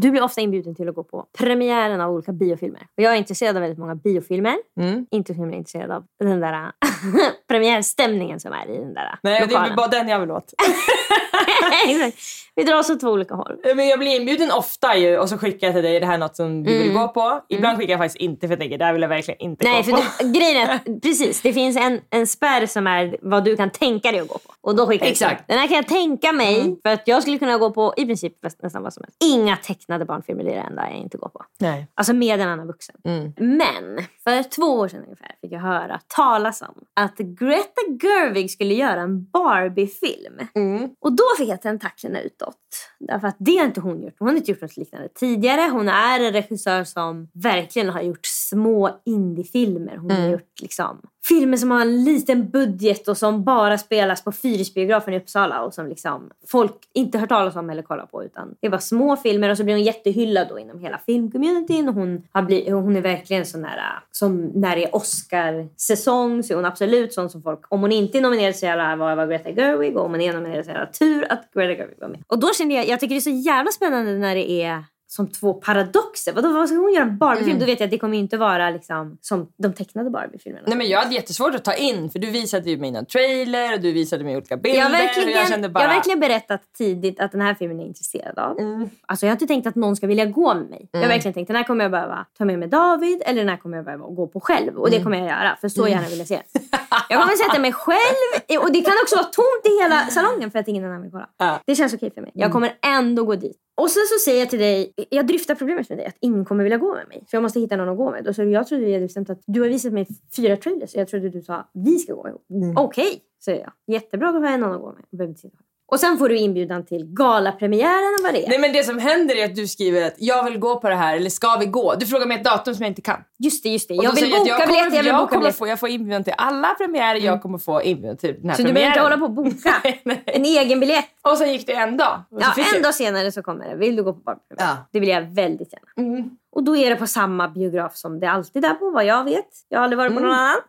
Du blir ofta inbjuden till att gå på premiären av olika biofilmer. Och jag är intresserad av väldigt många biofilmer. Mm. Inte så himla intresserad av den där premiärstämningen som är i den där Nej, det är lokalen. bara den jag vill åt. Vi drar oss åt två olika håll. Men jag blir inbjuden ofta ju och så skickar jag till dig, är det här något som du vill gå på? Ibland skickar jag faktiskt inte för jag tänker, det här vill jag verkligen inte Mm. Nej, gå för på. du, grejen är precis, det finns en, en spärr som är vad du kan tänka dig att gå på. Och då skickar jag Exakt. till. Den här kan jag tänka mig, för att jag skulle kunna gå på i princip nästan vad som helst. Inga tecknade barnfilmer, är det enda jag inte går på. Nej. Alltså med en annan vuxen. Mm. Men för två år sedan ungefär fick jag höra talas om att Greta Gerwig skulle göra en Barbie-film. Mm. Och då fick jag tentaklerna utåt. Därför att det har inte hon gjort. Hon har inte gjort något liknande tidigare. Hon är en regissör som verkligen har gjort små indiefilmer. Hon har gjort liksom filmer som har en liten budget och som bara spelas på Fyrisbiografen i Uppsala och som liksom folk inte hört talas om eller kollar på. Utan det var små filmer och så blir hon jättehyllad då inom hela filmcommunityn. Och hon, har bli, hon är verkligen sån där, som när det är Oscar-säsong så är hon absolut sån som folk, om hon inte är nominerad så jävla var, var Greta Gerwig och om hon är nominerad så jävla tur att Greta Gerwig var med. Och då kände jag, jag tycker det är så jävla spännande när det är som två paradoxer. Vadå, vad ska hon göra en Barbie-film? Då vet jag att det kommer inte vara liksom, som de tecknade Barbie-filmerna. Nej, men jag hade jättesvårt att ta in för du visade ju mig någon trailer och du visade mig olika bilder. Jag har, verkligen, och jag kände bara... jag har verkligen berättat tidigt att den här filmen är jag intresserad av. Mm. Alltså jag har inte tänkt att någon ska vilja gå med mig. Jag har verkligen tänkt den här kommer jag behöva ta med mig David eller den här kommer jag behöva gå på själv. Och det Mm. kommer jag göra för så gärna vill jag se den. Jag kommer sätta mig själv och det kan också vara tomt i hela salongen för att ingen annan vill kolla. Mm. Det känns okej för mig. Jag kommer ändå gå dit. Och sen så säger jag till dig, jag dryftar problemet med dig att ingen kommer vilja gå med mig. För jag måste hitta någon att gå med. Och så jag trodde vi hade bestämt att du har visat mig fyra trailers. Jag trodde du sa vi ska gå ihop. Mm. Okej, säger jag. Jättebra, då har jag någon att gå med. Jag behöver inte sitta här. Och sen får du inbjudan till galapremiären och vad det är. Nej men det som händer är att du skriver att jag vill gå på det här eller ska vi gå? Du frågar mig ett datum som jag inte kan. Just det, just det. Och Jag vill jag boka jag biljett, jag vill jag boka kommer biljett. få, jag får inbjudan till alla premiärer, jag kommer få inbjudan till den här Så du premiären. behöver inte hålla på och boka Nej, nej. en egen biljett. Och sen gick det en dag. Så Ja, en jag. dag senare så kommer det. Vill du gå på Barbie-premiär? Ja. Det vill jag väldigt gärna. Mm. Och då är det på samma biograf som det alltid är på, vad jag vet. Jag har aldrig varit på Mm. någon annan.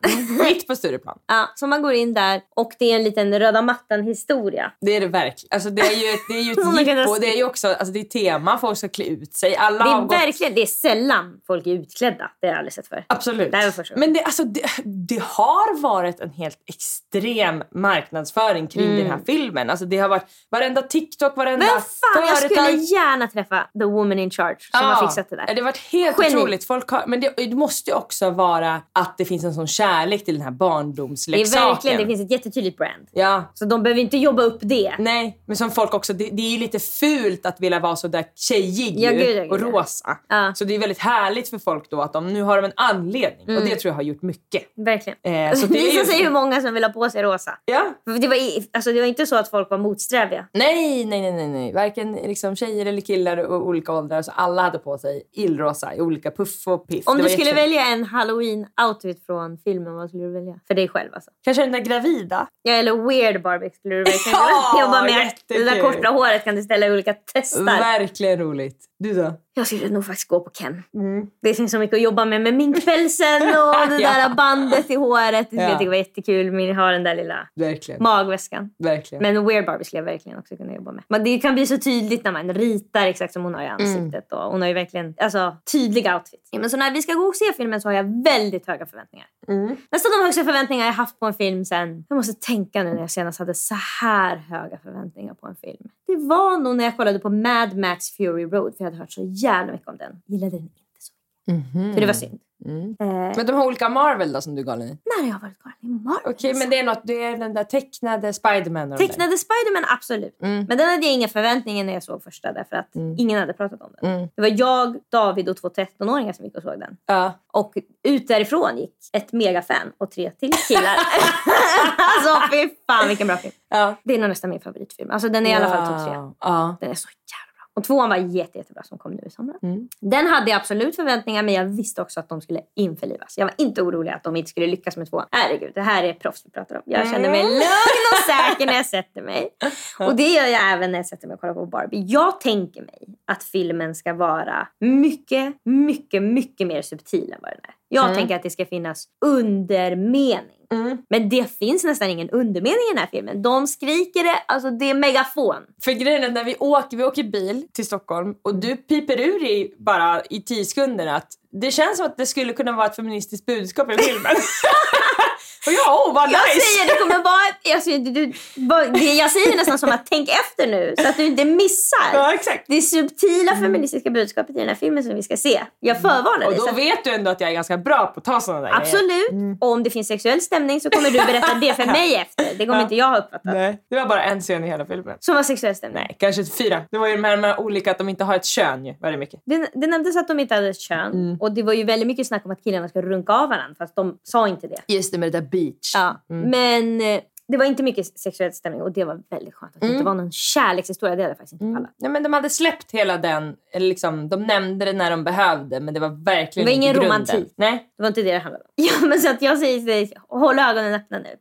Mitt på Stureplan. Ja, så man går in där och det är en liten röda mattan-historia. Det är det verkligen. Alltså det är ju ett, det är ju ett jippo. jag Det är ju också alltså det är tema. Folk ska klä ut sig. Alla Det är gått... verkligen, det är sällan folk är utklädda. Det har jag aldrig sett för. Absolut. Det var gången. Men det, alltså, det, det har varit en helt extrem marknadsföring kring Mm. den här filmen. Alltså, det har varit varenda TikTok, varenda Men fan, jag företag. skulle gärna träffa the woman in charge som har fixat det där. Det har varit helt Geni. otroligt. Folk har, men det, det måste ju också vara att det finns en sån kärlek till den här Det är barndomsleksaken. verkligen, det finns ett jättetydligt brand. Ja, Så de behöver inte jobba upp det. Nej, men som folk också, det, det är ju lite fult att vilja vara så där tjejig Ja, gud, gud, och rosa. Ja. Så det är väldigt härligt för folk då att de nu har de en anledning och det tror jag har gjort mycket. Verkligen. Eh, så det är Visa ju- sig hur många som vill ha på sig rosa. Ja. Det var, alltså det var inte så att folk var motsträviga. Nej, nej, nej, nej, nej. Varken liksom tjejer eller killar och olika åldrar. Så alla hade på sig illrosa i olika puff och piff. Om du skulle jättefint. välja en halloween-outfit från filmen, vad skulle du välja? För dig själv alltså. Kanske den där gravida. Ja, eller weird Barbie skulle du verkligen Ja, jobba med. jättekul. Det där korta håret kan du ställa i olika testar. Verkligen roligt. Du då? Jag skulle nog faktiskt gå på Ken. Det finns så mycket att jobba med med minkpälsen och det Ja. där bandet i håret. Det Ja. jag tycka var jättekul. Men har den där lilla Verkligen. magväskan. Verkligen. Men Weird Barbie skulle jag verkligen också kunna jobba med. Men det kan bli så tydligt när man ritar exakt som hon har i ansiktet. Och hon har ju verkligen alltså, tydliga outfits. Men så när vi ska gå och se filmen så har jag väldigt höga förväntningar. Mm. Nästan de högsta förväntningar jag haft på en film sen... Jag måste tänka nu när jag senast hade så här höga förväntningar på en film. Det var nog när jag kollade på Mad Max Fury Road. För jag hade hört så jävla mycket om den. Gillade den inte så mycket. Så det var synd. Eh, Men de har olika Marvel då som du är galen i? när har jag varit galen i Marvel? Okej, men det är något. Det är den där tecknade Spiderman och de där. Tecknade Spiderman, absolut. Mm. Men den hade jag inga förväntningar när jag såg första därför att ingen hade pratat om den. Mm. Det var jag, David och två 13-åringar som gick och såg den. Ja. Och ut därifrån gick ett megafan och tre till killar. alltså fy fan vilken bra film. Ja. Det är nog nästan min favoritfilm. Alltså den är i alla fall topp tre. Ja. Den är så jävla. Och tvåan var jätte, jättebra som kom nu i somras. Mm. Den hade jag absolut förväntningar men jag visste också att de skulle införlivas. Jag var inte orolig att de inte skulle lyckas med tvåan. Herregud, det här är proffs vi pratar om. Jag känner mig lugn och säker när jag sätter mig. Och det gör jag även när jag sätter mig och kollar på Barbie. Jag tänker mig att filmen ska vara mycket, mycket, mycket mer subtil än vad den är. Jag tänker att det ska finnas undermening. Mm. Men det finns nästan ingen undermening i den här filmen. De skriker det, alltså det är megafon. För grejen är när vi åker, vi åker bil till Stockholm och du piper ur i bara i tio sekunder att det känns som att det skulle kunna vara ett feministiskt budskap i filmen. och jag, oh vad nice! Jag säger det kommer vara... Jag säger, du, du, bara- jag säger nästan som att tänk efter nu så att du inte missar. Ja, exakt. Det subtila feministiska budskapet i den här filmen som vi ska se. Jag förvarnar Och dig. så då att- vet du ändå att jag är ganska bra på att ta sådana där. Absolut. Och om det finns sexuell stämning så kommer du berätta det för mig efter. Det kommer inte jag ha uppfattat. Nej, det var bara en scen i hela filmen. Som var sexuell stämning. Nej, kanske fyra. Det var ju de här, här olika att de inte har ett kön ju, väldigt mycket. Det, det nämndes att de inte hade ett kön. Mm. Och det var ju väldigt mycket snack om att killarna ska runka av varandra. Fast de sa inte det. Just det med där beach. Ja. Mm. Men eh, det var inte mycket sexuell stämning och det var väldigt skönt. Att det Mm. inte var någon kärlekshistoria. Det hade jag faktiskt inte pallat. Nej, men de hade släppt hela den, eller liksom, de nämnde det när de behövde men det var verkligen Det var ingen inte grunden. romantik. Nej. Det var inte det det handlade om. Ja, men så att jag säger till dig, håll ögonen öppna nu.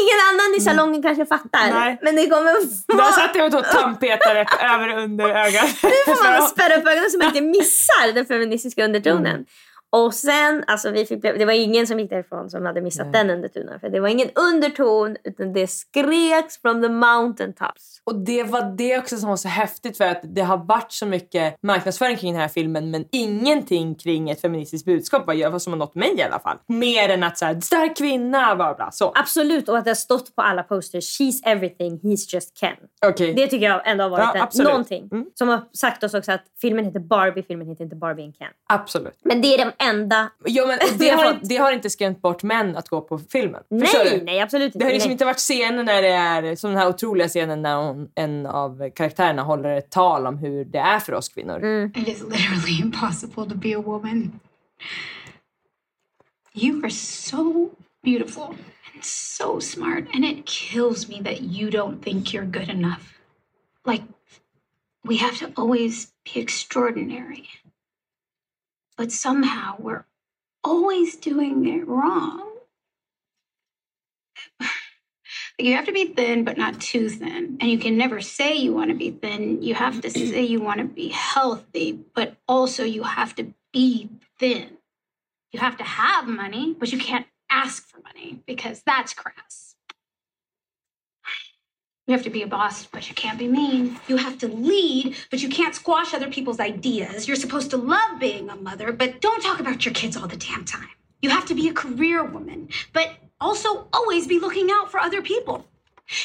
Ingen annan i salongen kanske fattar. Nej. Men det kommer Där satt jag och tog tandpetare över under ögat. Nu får man spärra upp ögonen så man inte missar den feministiska undertonen. Mm. Och sen, alltså vi fick, det var ingen som gick därifrån som hade missat den undertonen. För det var ingen underton utan det skreks from the mountaintops. Och det var det också som var så häftigt för att det har varit så mycket marknadsföring kring den här filmen men ingenting kring ett feministiskt budskap vad som har nått mig i alla fall. Mer än att såhär, stark kvinna, bla bla. Så. Absolut, och att det har stått på alla posters, she's everything, he's just Ken. Okej. Det tycker jag ändå har varit Ja, en, någonting. Mm. Som har sagt oss också att filmen heter Barbie, filmen heter inte Barbie and Ken. Absolut. Men det är den enda... Ja, men det, har fått- det har inte skrämt bort män att gå på filmen. Förstår Nej, du? nej absolut inte. Det har liksom nej. inte varit scener när det är som den här otroliga scenen när hon, en av karaktärerna håller ett tal om hur det är för oss kvinnor. Mm. It is literally impossible to be a woman. You are so beautiful and so smart, and it kills me that you don't think you're good enough. Like, we have to always be extraordinary. But somehow we're always doing it wrong. You have to be thin, but not too thin. And you can never say you want to be thin. You have to say you want to be healthy, but also you have to be thin. You have to have money, but you can't ask for money because that's crass. You have to be a boss, but you can't be mean. You have to lead, but you can't squash other people's ideas. You're supposed to love being a mother, but don't talk about your kids all the damn time. You have to be a career woman, but also always be looking out for other people.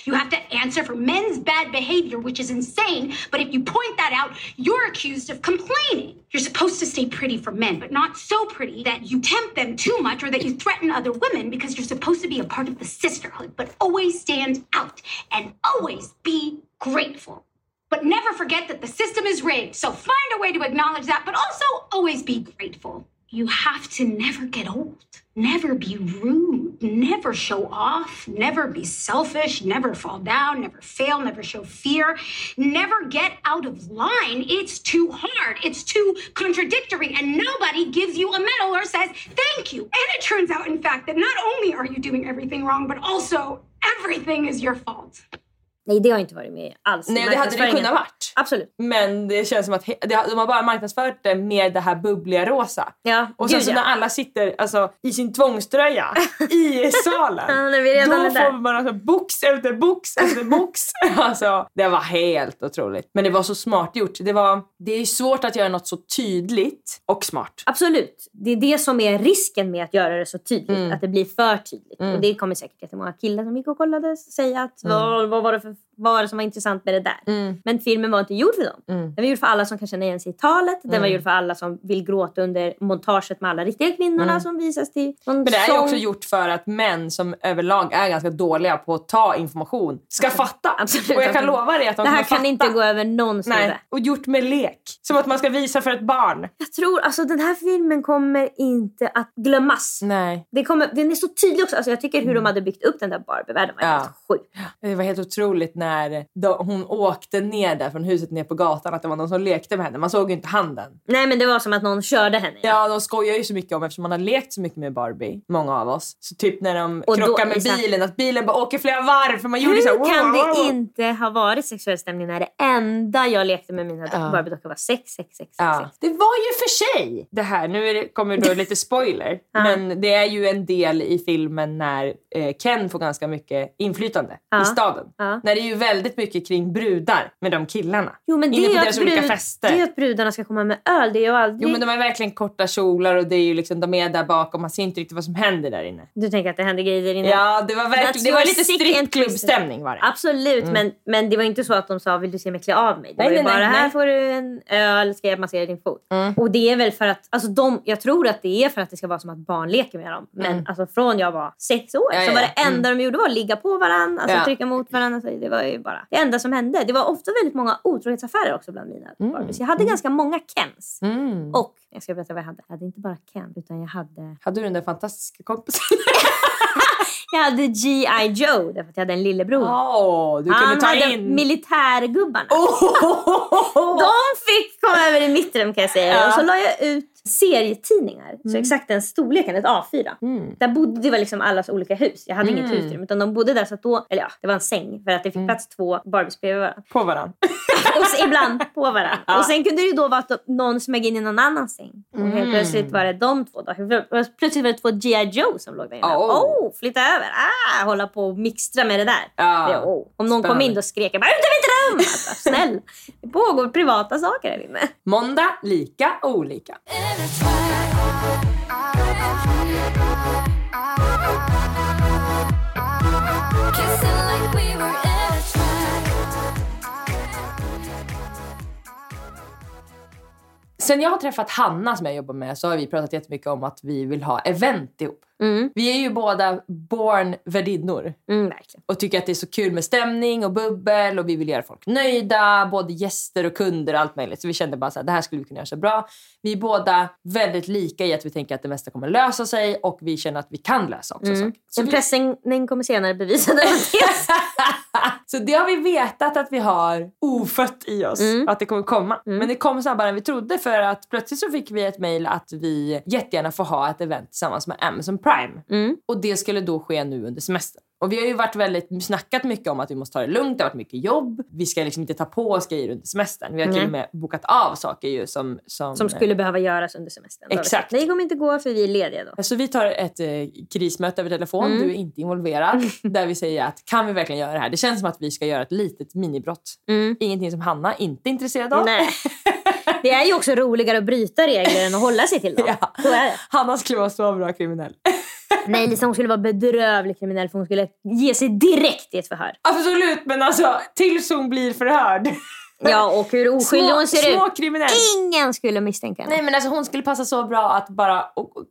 You have to answer for men's bad behavior, which is insane, but if you point that out, you're accused of complaining. You're supposed to stay pretty for men, but not so pretty that you tempt them too much or that you threaten other women because you're supposed to be a part of the sisterhood, but always stand out and always be grateful. But never forget that the system is rigged, so find a way to acknowledge that, but also always be grateful. You have to never get old, never be rude, never show off, never be selfish, never fall down, never fail, never show fear, never get out of line. It's too hard, it's too contradictory, and nobody gives you a medal or says thank you. And it turns out, in fact, that not only are you doing everything wrong, but also everything is your fault. Nej, det har inte varit med alls. Nej, det hade det kunnat varit. Absolut. Men det känns som att he- de har bara marknadsfört det med det här bubbliga rosa. Ja, Och sen gud, så ja. när alla sitter alltså, i sin tvångströja i salen. Ja, när vi redan då är där. får man alltså box efter box efter box. alltså, det var helt otroligt. Men det var så smart gjort. Det, var, det är svårt att göra något så tydligt och smart. Absolut. Det är det som är risken med att göra det så tydligt. Mm. Att det blir för tydligt. Och det kommer säkert jättemånga killar som gick och kollade säga att vad, vad, var det för, of vad var det som var intressant med det där? Mm. Men filmen var inte gjord för dem. Den var gjord för alla som kan känna igen sig i talet. Den Mm. var gjord för alla som vill gråta under montaget med alla riktiga kvinnorna som visas till någon Mm. Men det är sång. också gjort för att män som överlag är ganska dåliga på att ta information ska fatta. Absolut, och jag kan absolut. lova dig att de Det här kan fatta. inte gå över. Nej, och gjort med lek. Som att man ska visa för ett barn. Jag tror alltså den här filmen kommer inte att glömmas. Nej. Det kommer, den är så tydlig också. Alltså, jag tycker hur de hade byggt upp den där Barbie-världen var Mm. Ja. helt sjuk. Det var helt otroligt när då hon åkte ner där från huset ner på gatan att det var någon som lekte med henne. Man såg ju inte handen. Nej men det var som att någon körde henne. Ja, de skojar ju så mycket om eftersom man har lekt så mycket med Barbie, många av oss. Så typ när de Och då- krockar med exakt. bilen, att bilen bara åker flera varv för man gjorde så här, Hur kan wow, wow. det inte ha varit sexuell stämning när det enda jag lekte med mina Ja. Barbie-dockor var sex, sex, sex, Ja. sex. Det var ju för sig det här, nu det, kommer då lite spoiler, Ja. men det är ju en del i filmen när eh, Ken får ganska mycket inflytande Ja. i staden. Ja. När det är ju väldigt mycket kring brudar med de killarna. Jo men det Inne på deras att olika brud, fester. det är att brudarna ska komma med öl. Det är ju aldrig... Jo men de har verkligen korta kjolar och det är ju liksom, de är där bakom, man ser inte riktigt vad som händer där inne. Du tänker att det händer grejer där inne? Ja, det var verkligen, det var lite strippklubbstämning var det. Absolut, men, men det var inte så att de sa vill du se mig klä av mig? Det Nej, var nej, bara nej, här får du en öl, ska jag massera din fot. Mm. Och det är väl för att, alltså de, jag tror att det är för att det ska vara som att barn leker med dem. Men alltså från jag var sex år Mm. Ja, så var det enda de gjorde var att ligga på varandra, alltså Ja. trycka mot varandra. Så det var ju bara det enda som hände. Det var ofta väldigt många otrohetsaffärer också bland mina Barbies. Jag hade ganska många Kens. Mm. Och jag ska berätta vad jag hade. Jag hade inte bara Ken utan jag hade Hade du den där fantastiska kompisen? jag hade G.I. Joe därför att jag hade en lillebror. Åh, du kunde Han ta hade in... militärgubbarna. Oh! De fick komma över i mitt rum kan jag säga. Ja. Och så la jag ut serietidningar. Så exakt den storleken, ett A4. Mm. Där bodde det var liksom allas olika hus. Jag hade inget Mm. husrum utan de bodde där så att då, eller ja, det var en säng för att det fick plats två Barbies bredvid varandra. På varandra. Och ibland på varandra. Ja. Och sen kunde det då vara att någon smög in i någon annan säng. Och helt Mm. plötsligt var det de två. Då. Plötsligt var det två G.I. Joe som låg där inne. Oh. Oh, flytta över! Ah, hålla på och mixtra med det där. Ja. Det, oh. Om någon kom Spännande. in då skrek jag bara ut ur mitt rum! Alltså, snäll! Det pågår privata saker här inne. Måndag, lika, olika. and it's fine. Sen jag har träffat Hanna som jag jobbar med så har vi pratat jättemycket om att vi vill ha event ihop. Mm. Vi är ju båda born värdinnor Mm, verkligen. och tycker att det är så kul med stämning och bubbel och vi vill göra folk nöjda, både gäster och kunder och allt möjligt. Så vi kände bara här, det här skulle vi kunna göra så bra. Vi är båda väldigt lika i att vi tänker att det mesta kommer lösa sig och vi känner att vi kan lösa också saker. Så En vi- kommer senare bevisa det. så det har vi vetat att vi har ofött i oss, Mm. att det kommer komma. Men det kom snabbare än vi trodde för att plötsligt så fick vi ett mejl att vi jättegärna får ha ett event tillsammans med Amazon Prime. Mm. Och det skulle då ske nu under semestern. Och vi har ju varit väldigt, snackat mycket om att vi måste ta det lugnt, det har varit mycket jobb. Vi ska liksom inte ta på oss grejer under semestern. Vi har till Nej. och med bokat av saker ju som... Som, Som skulle behöva göras under semestern. Exakt. Nej, det kommer inte gå för vi är lediga då. Så vi tar ett eh, krismöte över telefon, Mm. du är inte involverad, där vi säger att kan vi verkligen göra det här? Det känns som att vi ska göra ett litet minibrott. Mm. Ingenting som Hanna inte är intresserad av. Nej. Det är ju också roligare att bryta regler än att hålla sig till dem. Ja. Hanna skulle vara så bra kriminell. Nej, Lisa hon skulle vara bedrövlig kriminell för hon skulle ge sig direkt i ett förhör. Alltså, Absolut, men alltså tills hon blir förhörd. Ja, och hur oskyldig Små, hon ser små ut. kriminell. Ingen skulle misstänka henne. Nej men alltså hon skulle passa så bra att bara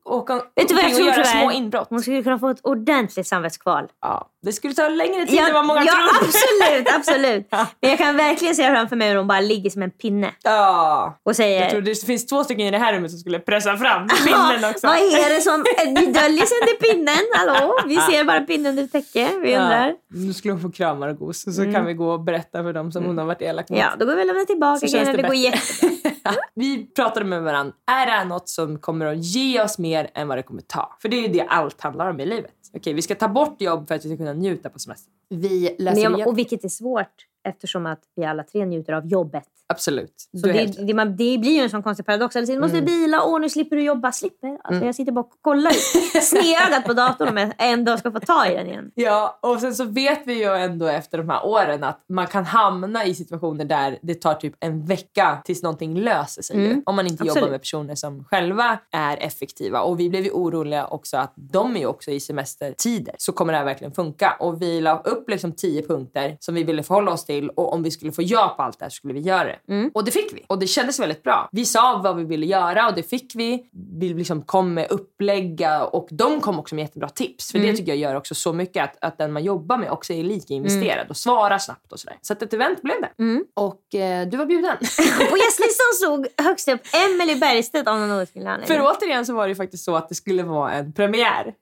åka Vet du vad jag tror och göra små inbrott. Hon skulle kunna få ett ordentligt samvetskval. Ja, det skulle ta längre tid än vad många ja tror. absolut, absolut. Ja. Men jag kan verkligen se framför mig hur hon bara ligger som en pinne Ja. och säger Jag tror det finns två stycken i det här rummet som skulle pressa fram pinnen också. Vad är det som ni döljer sig under pinnen? Hallå? Vi ser bara pinnen under täcket. Vi undrar. Ja. Nu skulle hon få kramar och gos och så kan vi gå och berätta för dem som hon har varit elak mot. Ja, då går vi och lämnar tillbaka Så grejerna. det Det, går jättebra. vi pratade med varandra. Är det här något som kommer att ge oss mer än vad det kommer ta? För det är ju det allt handlar om i livet. Okej, vi ska ta bort jobb för att vi ska kunna njuta på semester. Vi läser Men, och vilket är svårt eftersom att vi alla tre njuter av jobbet. Absolut. Så Du det, helt det, man, det blir ju en sån konstig paradox. Eller så måste Mm. du bila, åh nu slipper du jobba. Slipper? Alltså, Jag sitter bara och kollar snedögat på datorn om jag en dag ska få ta i den igen. Ja, och sen så vet vi ju ändå efter de här åren att man kan hamna i situationer där det tar typ en vecka tills någonting löser sig. Mm, Om man inte absolut. jobbar med personer som själva är effektiva. Och vi blev ju oroliga också att de är ju också i semestertider. Så kommer det här verkligen funka. Och vi la upp liksom tio punkter som vi ville förhålla oss till och om vi skulle få ja på allt det här skulle vi göra det. Mm. Och det fick vi. Och det kändes väldigt bra. Vi sa vad vi ville göra och det fick vi. Vi liksom kom med upplägga och de kom också med jättebra tips. För Mm. det tycker jag gör också så mycket att, att den man jobbar med också är lika investerad och svarar snabbt och sådär. Så att ett event blev det. Mm. Och eh, du var bjuden. Och gästlistan stod högst upp Emelie Bergstedt av någon outgrundlig anledning. För återigen så var det ju faktiskt så att det skulle vara en premiär.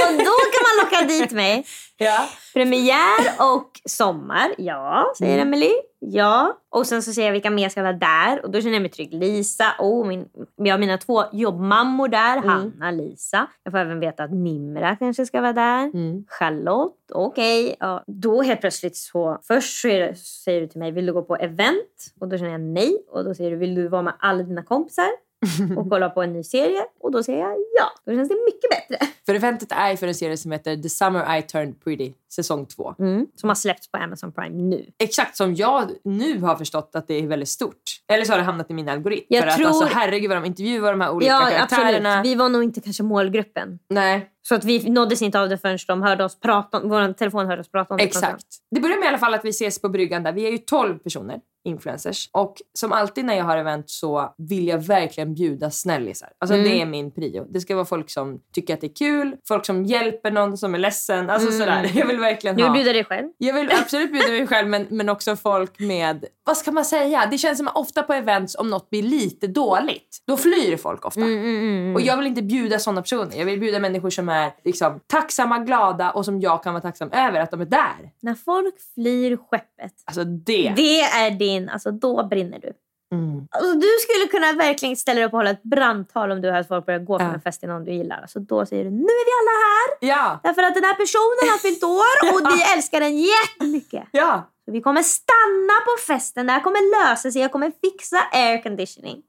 Och då kan man locka dit mig. Ja. Premiär och sommar. Ja, säger Mm. Emily. Ja. Och sen så säger jag vilka mer ska vara där. Och då känner jag mig trygg. Lisa. Oh, min, jag har mina två jobbmammor där. Mm. Hanna, Lisa. Jag får även veta att Nimra kanske ska vara där. Mm. Charlotte. Okej. Ja. Då helt plötsligt så. Först så det, säger du till mig, vill du gå på event? Och då känner jag nej. Och då säger du, vill du vara med alla dina kompisar? Och kolla på en ny serie? Och då säger jag ja. Då känns det mycket bättre. För eventet är för en serie som heter The Summer I Turned Pretty, säsong två. Mm. Som har släppts på Amazon Prime nu. Exakt som jag nu har förstått att det är väldigt stort. Eller så har det hamnat i min algoritm. Jag för tror- att alltså, herregud vad de intervjuar de här olika Ja, karaktärerna. absolut. Vi var nog inte kanske målgruppen. Nej, Så att vi nåddes inte av det förrän de hörde oss prata om, vår telefon hörde oss prata om det. exakt. Det börjar med i alla fall att vi ses på bryggan där. Vi är ju 12 personer, influencers. Och som alltid när jag har event så vill jag verkligen bjuda snällisar. Alltså Mm. det är min prio. Det ska vara folk som tycker att det är kul, folk som hjälper någon som är ledsen. Alltså Mm. sådär. Jag vill verkligen Du ha... vill bjuda dig själv? Jag vill absolut bjuda mig själv men, men också folk med, vad ska man säga? Det känns som att ofta på events om något blir lite dåligt, då flyr folk ofta. Mm, Och jag vill inte bjuda sådana personer. Jag vill bjuda människor som är liksom, tacksamma, glada och som jag kan vara tacksam över att de är där. När folk flyr skeppet. Alltså det. Det är din, alltså då brinner du. Mm. Alltså, du skulle kunna verkligen ställa dig upp och hålla ett brandtal om du hade folk börja gå från Ja. en fest till någon du gillar. Alltså, då säger du nu är vi alla här Ja, därför att den här personen har fyllt år och vi älskar den jättemycket. ja. Så vi kommer stanna på festen, det här kommer lösa sig, jag kommer fixa air conditioning.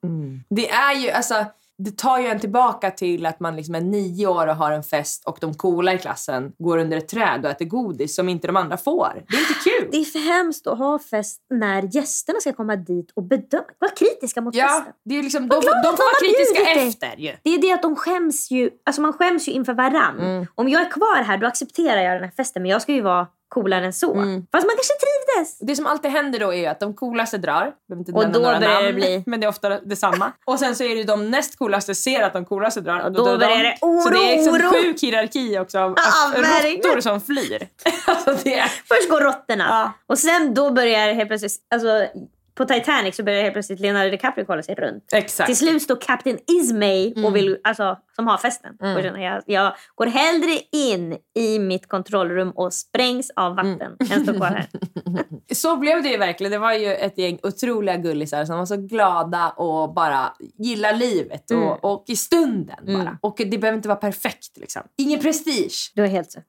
Det är ju, alltså, det tar ju en tillbaka till att man liksom är nio år och har en fest och de coola i klassen går under ett träd och äter godis som inte de andra får. Det är inte kul. Det är för hemskt att ha fest när gästerna ska komma dit och bedöma. Var kritiska mot Ja, festen. det är liksom, de, de att får vara de kritiska efter ju. Det är det att de skäms ju. Alltså man skäms ju inför varann. Mm. Om jag är kvar här då accepterar jag den här festen men jag ska ju vara coolare än så. Mm. Fast man kanske trivdes. Det som alltid händer då är att de coolaste drar. Inte Och då börjar namn, det bli- Men det är ofta detsamma. Och sen så är det de näst coolaste ser att de coolaste drar. Och då de. börjar det oro, Så det är liksom oro. sjuk hierarki också av Ja, råttor som flyr. alltså det. Först går råttorna. Ja. Och sen då börjar helt plötsligt, alltså på Titanic så börjar helt plötsligt Leonardo DiCaprio kolla sig runt. Exakt. Till slut står Captain Ismay Mm. och vill, alltså, som har festen. Och känner, jag, jag går hellre in i mitt kontrollrum och sprängs av vatten än står kvar här. Så blev det ju verkligen. Det var ju ett gäng otroliga gullisar som var så glada och bara gillar livet och, Mm. och i stunden bara. Och det behöver inte vara perfekt liksom. Ingen prestige. Du har helt rätt.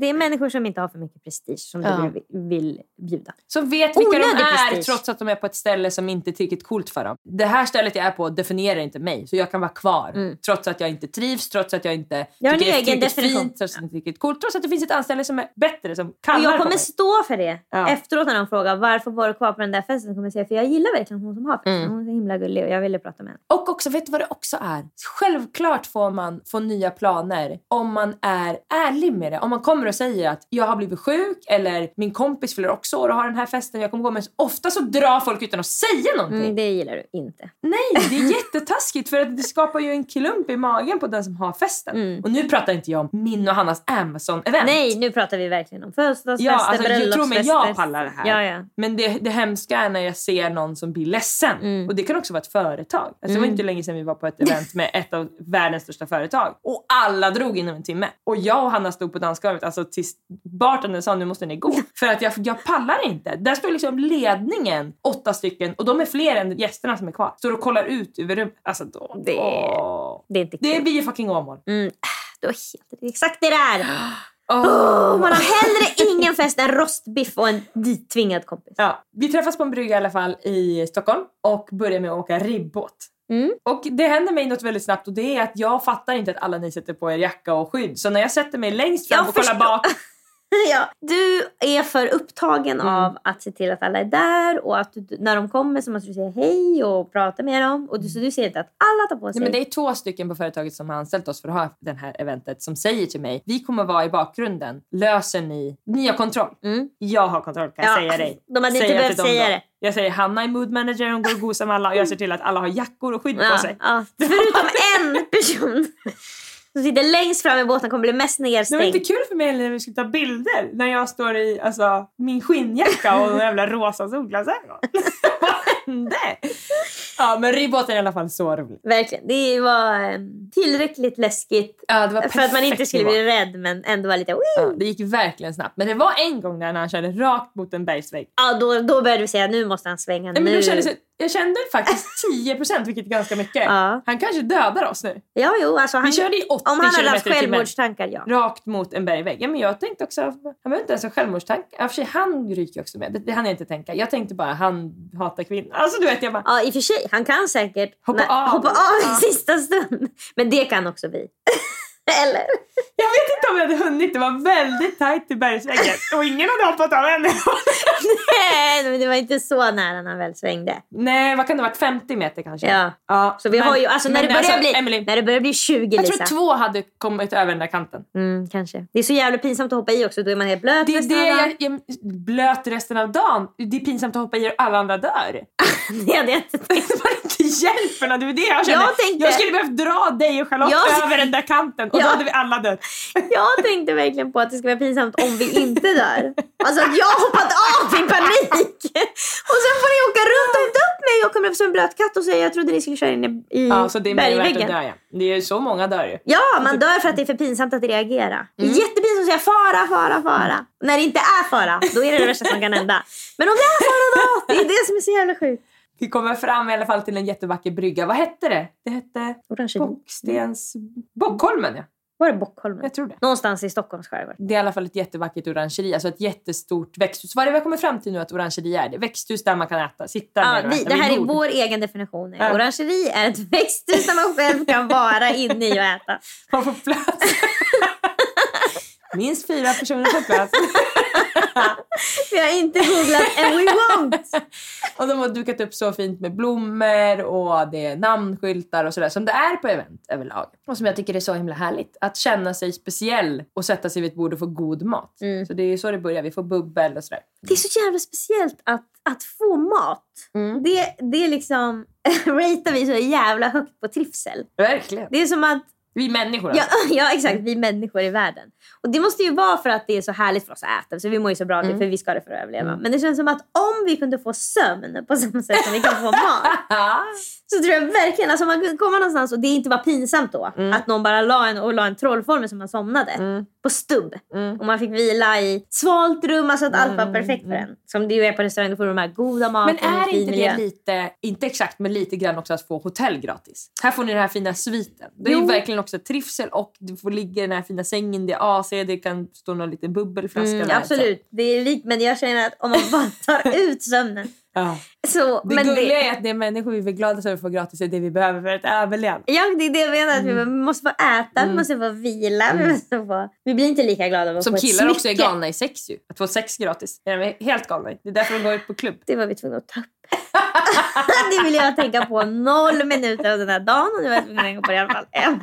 Det är människor som inte har för mycket prestige som Ja. du vill, bjuda. Som vet vilka de Onödig är prestige. trots att de är på ett ställe som inte är tillräckligt coolt för dem. Det här stället jag är på definierar inte mig så jag kan vara kvar. Trots att jag inte trivs, trots att jag inte Mm. Jag tycker det är tillräckligt definition. fint, trots att det inte är tillräckligt coolt. Trots att det finns ett anställe som är bättre, som kallar jag kommer stå för det. Ja. Efteråt när de frågar varför var du kvar på den där festen kommer jag säga för jag gillar verkligen hon som har festen. Mm. Hon är så himla gullig och jag ville prata med henne. Och också, vet du vad det också är? Självklart får man få nya planer om man är ärlig med det. Om man kommer och säger att jag har blivit sjuk eller min kompis fyller också år och har den här festen jag kommer gå med. Så ofta så drar folk utan att säga någonting. Mm, det gillar du inte. Nej, det är jättetaskigt för att det skapar ju en klump i magen på den som har festen. Och nu pratar inte jag om min och Hannas Amazon-event. Nej, nu pratar vi verkligen om födelsedagsfester, Ja, alltså, jag tror mig, bröllopsfester. jag pallar det här. Ja, ja. Men det, det hemska är när jag ser någon som blir ledsen. Mm. Och det kan också vara ett företag. Alltså, Det var inte länge sedan vi var på ett event med ett av världens största företag. Och alla drog inom en timme. Och jag och Hanna stod på dansgolvet alltså tills bartendern sa nu måste ni gå. För att jag, jag pallar inte. Där står liksom ledningen, åtta stycken, och de är fler än gästerna som är kvar. Står och kollar ut över rummet. Alltså då... Det- åh. Det är inte Det kul. blir ju fucking Åmål. Mm. Du har helt det exakt det där. Oh, man har hellre ingen fest än rostbiff och en dittvingad kompis. Ja, vi träffas på en brygga i alla fall i Stockholm och börjar med att åka ribbåt. Mm. Och det händer mig något väldigt snabbt och det är att jag fattar inte att alla ni sätter på er jacka och skydd. Så när jag sätter mig längst fram Jag och kollar bak Ja, du är för upptagen Mm. av att se till att alla är där och att du, när de kommer så måste du säga hej och prata med dem. Och du, så du ser inte att alla tar på sig. Nej, men det är två stycken på företaget som har anställt oss för att ha det här eventet som säger till mig vi kommer vara i bakgrunden. Löser ni? Ni har kontroll. Mm. Jag har kontroll kan jag Ja, säga dig. de hade inte behövt säga då. det. Jag säger Hanna är mood manager, hon går och gosar med alla och jag ser till att alla har jackor och skydd på ja, sig. ja. Förutom en person som sitter längst fram i båten kommer bli mest Det var nedstängd. inte kul för mig när vi skulle ta bilder när jag står i alltså, min skinnjacka och en jävla rosa solglasögon. Vad hände? Ja men ribbåten är i alla fall så rolig. Verkligen. Det var eh, tillräckligt läskigt Ja, det var för att man inte skulle bli rädd men ändå var lite... Wii! Ja, det gick verkligen snabbt. Men det var en gång där när han körde rakt mot en bergsvägg. Ja, då, då började vi säga nu måste han svänga. Nej, men nu. då kändes, det- jag kände faktiskt 10% vilket är ganska mycket. Ja. Han kanske dödar oss nu. Ja, jo, alltså han, Vi körde i 80 om han hade haft självmordstankar, ja. Rakt mot en bergvägg. Ja, men jag tänkte också, han behöver inte ens ha självmordstankar. Ja, för sig, han ryker också med. Det, det hann jag inte tänka. Jag tänkte bara, han hatar kvinnor. Alltså du vet, jag bara, Ja, i och för sig. Han kan säkert Hoppa av. hoppa av i sista stund. Men det kan också vi. Eller? jag vet inte om jag hade hunnit. Det var väldigt tajt till bergsväggen. Och ingen hade hoppat av ännu. Nej, men det var inte så nära när han väl svängde. Nej, vad kan det ha varit? 50 meter kanske? Ja. ja Så vi men- har ju, alltså när det börjar alltså, bli, Emily, när det börjar bli 20 jag tror Lisa. två hade kommit över den där kanten. Mm, kanske. Det är så jävla pinsamt att hoppa i också. Då är man helt blöt Det resten det av dagen. jag, jag blöt resten av dagen. Det är pinsamt att hoppa i och alla andra dör. Det hade jag inte tänkt. Det hjälpen. Det var det jag kände. Jag tänkte- jag skulle behövt dra dig och Charlotte Jag- över den där kanten och Ja. då hade vi alla dött. Jag tänkte verkligen på att det skulle vara pinsamt om vi inte dör. Alltså att jag hoppat av i panik. Och sen får ni åka runt och hämta upp mig. Jag kommer upp som en blöt katt och säger jag trodde ni skulle köra in i, Ja, så det är mer värt att dö. Ja. Det är så många dör ju. Ja, man dör för att det är för pinsamt att reagera. Är jättepinsamt att säga fara, fara, fara. När det inte är fara, då är det det värsta som kan hända. Men om det är fara då? Det är det som är så jävla sjukt. Vi kommer fram i alla fall till en jättevacker brygga. Vad hette det? Det hette Bockstens... Bockholmen ja. Var det Bockholmen? Jag tror det. Någonstans i Stockholms skärgård. Det är i alla fall ett jättevackert orangeri, alltså ett jättestort växthus. Vad är det vi har kommit fram till nu att orangeri är? Det växthus där man kan äta, sitta Ja, ner vi, det här är vår egen definition. Ja. Orangeri är ett växthus där man själv kan vara inne i och äta. Man får plats. Minst fyra personer får plats. Vi har inte googlat and we won't. Och de har dukat upp så fint med blommor och det är namnskyltar och sådär som det är på event överlag. Och som jag tycker är så himla härligt. Att känna sig speciell och sätta sig vid ett bord och få god mat. Mm. Så det är så det börjar. Vi får bubbel och sådär. Det är så jävla speciellt att, att få mat. Mm. Det, det är liksom, ratear vi så jävla högt på trivsel. Verkligen. Det är som att Vi människor Ja, alltså. ja, exakt. Vi människor i världen. Och Det måste ju vara för att det är så härligt för oss att äta. Så vi mår ju så bra, Mm. för vi ska det för att överleva. Men det känns som att om vi kunde få sömn på samma sätt som vi kan få mat. så tror jag verkligen, alltså man kunde komma någonstans och det inte var pinsamt då. Mm. Att någon bara la en, och la en trollformel som man somnade. På stubb. Mm. Och man fick vila i svalt rum, alltså att allt var perfekt för en. Som det ju är på restaurang, då får du de här goda maten Men är inte miljö. det lite, inte exakt, men lite grann också att få hotell gratis? Här får ni den här fina sviten. Det är Jo. Verkligen också trivsel och du får ligga i den här fina sängen, det är AC, det kan stå någon liten bubbelflaska Mm, där. absolut, det är likt men jag känner att om man bara tar ut sömnen. Ja. Så, Det men gulliga är att det människor vi är glada för att få gratis är det vi behöver för att överleva. Ja, det är det jag menar. Att Mm. vi måste få äta, vi måste få vila. Vi, måste få... vi blir inte lika glada av att Som få ett killar också är galna i sex ju. Att få sex gratis. De är helt galna. Det är därför de går ut på klubb. Det var vi tvungna att ta upp. det ville jag tänka på noll minuter av den här dagen och nu var jag tvungen att tänka på det i alla fall en.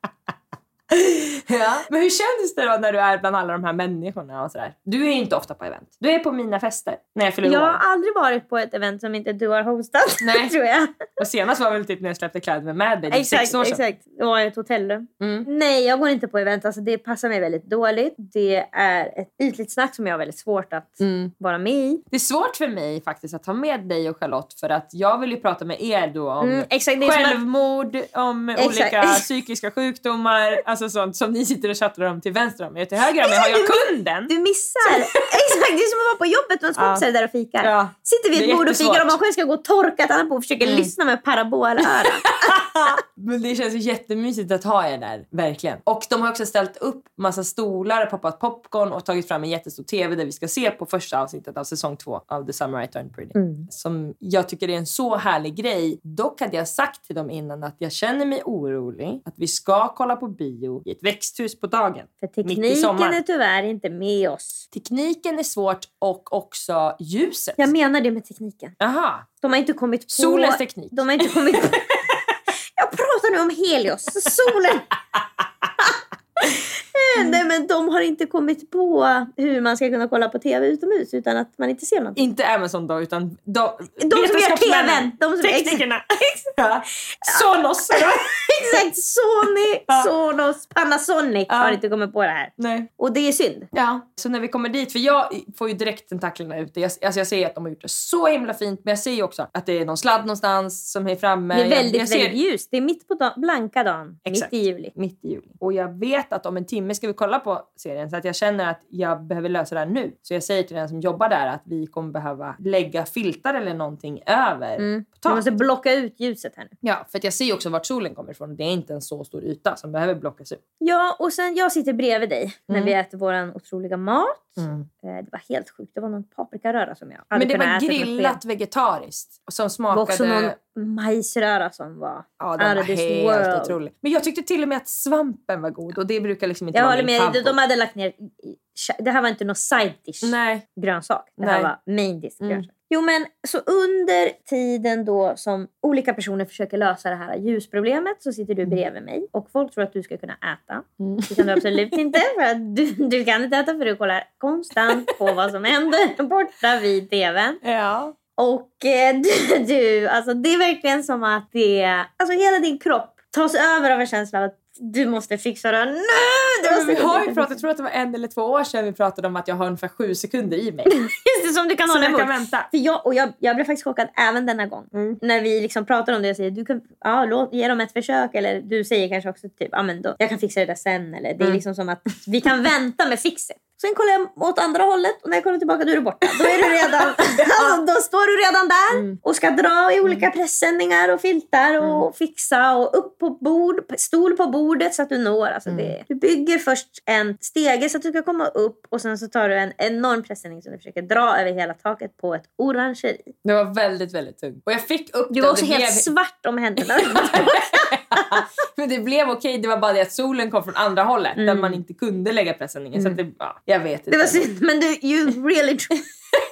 Ja. Men hur känns det då när du är bland alla de här människorna och sådär? Du är inte ofta på event. Du är på mina fester när jag fyller Jag år. har aldrig varit på ett event som inte du har hostat. Nej. tror jag. Och senast var väl typ när jag släppte kläder med Mad Baby sex år sedan. exakt. Det var ett hotellrum. Mm. Nej, jag går inte på event. Alltså, det passar mig väldigt dåligt. Det är ett ytligt snack som jag har väldigt svårt att Mm. vara med i. Det är svårt för mig faktiskt att ha med dig och Charlotte för att jag vill ju prata med er då om Mm, exakt, självmord, om Exakt. olika psykiska sjukdomar, alltså sånt som ni sitter och chattar om till vänster om och till höger om mig har jag kunden. Du missar. Exakt, det är som att vara på jobbet och ens Ja. kompisar är där och fikar. Ja. Sitter vid ett bord och fikar och man själv ska gå och torka ett annat bord och försöker Mm. lyssna med parabolöra. Men det känns jättemysigt att ha er där, verkligen. Och de har också ställt upp massa stolar, poppat popcorn och tagit fram en jättestor TV där vi ska se på första avsnittet av säsong två av The Summer I Turned Pretty. Som jag tycker är en så härlig grej. Dock hade jag sagt till dem innan att jag känner mig orolig att vi ska kolla på bio i ett växthus på dagen. För tekniken är tyvärr inte med oss. Tekniken är svårt och också ljuset. Jag menar det med tekniken. Aha. De har inte kommit på... Solens teknik. De har inte kommit på... Jag pratar nu om Helios. Solen. Nej men de har inte kommit på hur man ska kunna kolla på TV utomhus utan att man inte ser någonting. Inte Amazon då, utan de, De som gör. TVn. De som- Teknikerna. ja. Sonos. Exakt! Sony. Sonos, Panasonic Ja. har inte kommit på det här. Nej. Och det är synd. Ja, så när vi kommer dit, för jag får ju direkt tentaklerna ute. Jag, alltså jag ser att de har gjort det så himla fint, men jag ser ju också att det är någon sladd någonstans som är framme. Det är väldigt, jag, jag ser, väldigt ljust. Det är mitt på dagen, blanka dagen. Exakt. Mitt i juli. Mitt i juli. Och jag vet att om en timme ska vi kolla på serien så att jag känner att jag behöver lösa det här nu. Så jag säger till den som jobbar där att vi kommer behöva lägga filtar eller någonting över Mm. Du måste blocka ut ljuset här nu. Ja, för att jag ser också vart solen kommer ifrån. Det är inte en så stor yta som behöver blockas ut. Ja, och sen jag sitter bredvid dig när Mm. vi äter vår otroliga mat. Eh, Det var helt sjukt. Det var någon paprikaröra som jag hade Men det var grillat vegetariskt som sked. Det var också smakade... någon majsröra som var Ja, den var helt world. otrolig. Men jag tyckte till och med att svampen var god och det brukar liksom inte Jag vara min med. favorit. De hade lagt ner... Det här var inte någon side dish Nej. grönsak. Det Nej. här var main dish Mm. Jo men så under tiden då som olika personer försöker lösa det här ljusproblemet så sitter du Mm. bredvid mig och folk tror att du ska kunna äta. Det kan du absolut inte för att du, du kan inte äta för du kollar konstant på vad som händer borta vid tvn. Ja. Och eh, du, du, alltså det är verkligen som att det, alltså hela din kropp tas över av en känsla av att du måste fixa det nu! Du Men måste vi har ju pratat, jag tror att det var en eller två år sedan vi pratade om att jag har ungefär sju sekunder i mig. Just det, som du kan hålla jag kan emot. vänta. För jag, och jag, jag blev faktiskt chockad även denna gång. Mm. När vi liksom pratar om det och säger du kan, ja, låt, ge dem ett försök. Eller du säger kanske också typ, ja, men då, jag kan fixa det där sen. Eller, det är Mm. liksom som att vi kan vänta med fixet. Sen kollar jag åt andra hållet och när jag kommer tillbaka då är du borta. Då, är du redan, alltså, då står du redan där Mm. och ska dra i olika pressändningar och filtar och fixa och upp på bord, stol på bordet så att du når. Alltså Mm. det, du bygger först en stege så att du ska komma upp och sen så tar du en enorm pressändning som du försöker dra över hela taket på ett orangeri. Det var väldigt, väldigt tungt. Och jag fick upp Du var också helt blev... svart om händerna. Men det blev okej. Det var bara det att solen kom från andra hållet där man inte kunde lägga presenningen. Så att det, ja, jag vet inte. Mm. Det var synd, men du, you really tried.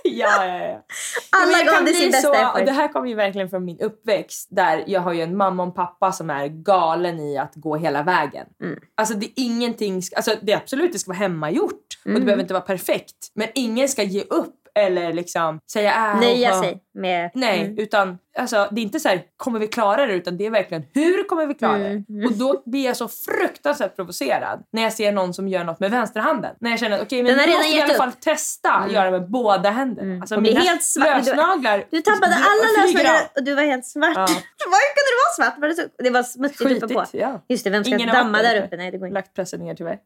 Ja, ja, ja. Alla jag gav det sin bästa så, effort. och Det här kommer ju verkligen från min uppväxt där jag har ju en mamma och pappa som är galen i att gå hela vägen. Mm. Alltså det är ingenting, alltså det är absolut det ska vara hemmagjort och Mm. det behöver inte vara perfekt. Men ingen ska ge upp eller liksom säga äh, Nöja och- sig med... Nej, Mm. utan alltså, det är inte så här, kommer vi klara det? Utan det är verkligen, hur kommer vi klara Mm. det? Och då blir jag så fruktansvärt provocerad när jag ser någon som gör något med vänsterhanden. När jag känner att okej, men Den har nu måste i alla fall testa göra med båda händerna. Mm. Alltså, Och mina helt svart. Du- lösnaglar Du tappade fly- alla av. och du var helt svart. Ja. Var kunde du vara svart? Var det, så, det var smutsigt uppe på. Skitigt, ja. Just det, vem ska Ingen damma där uppe? Nej, det går inte. Lagt pressen ner tyvärr.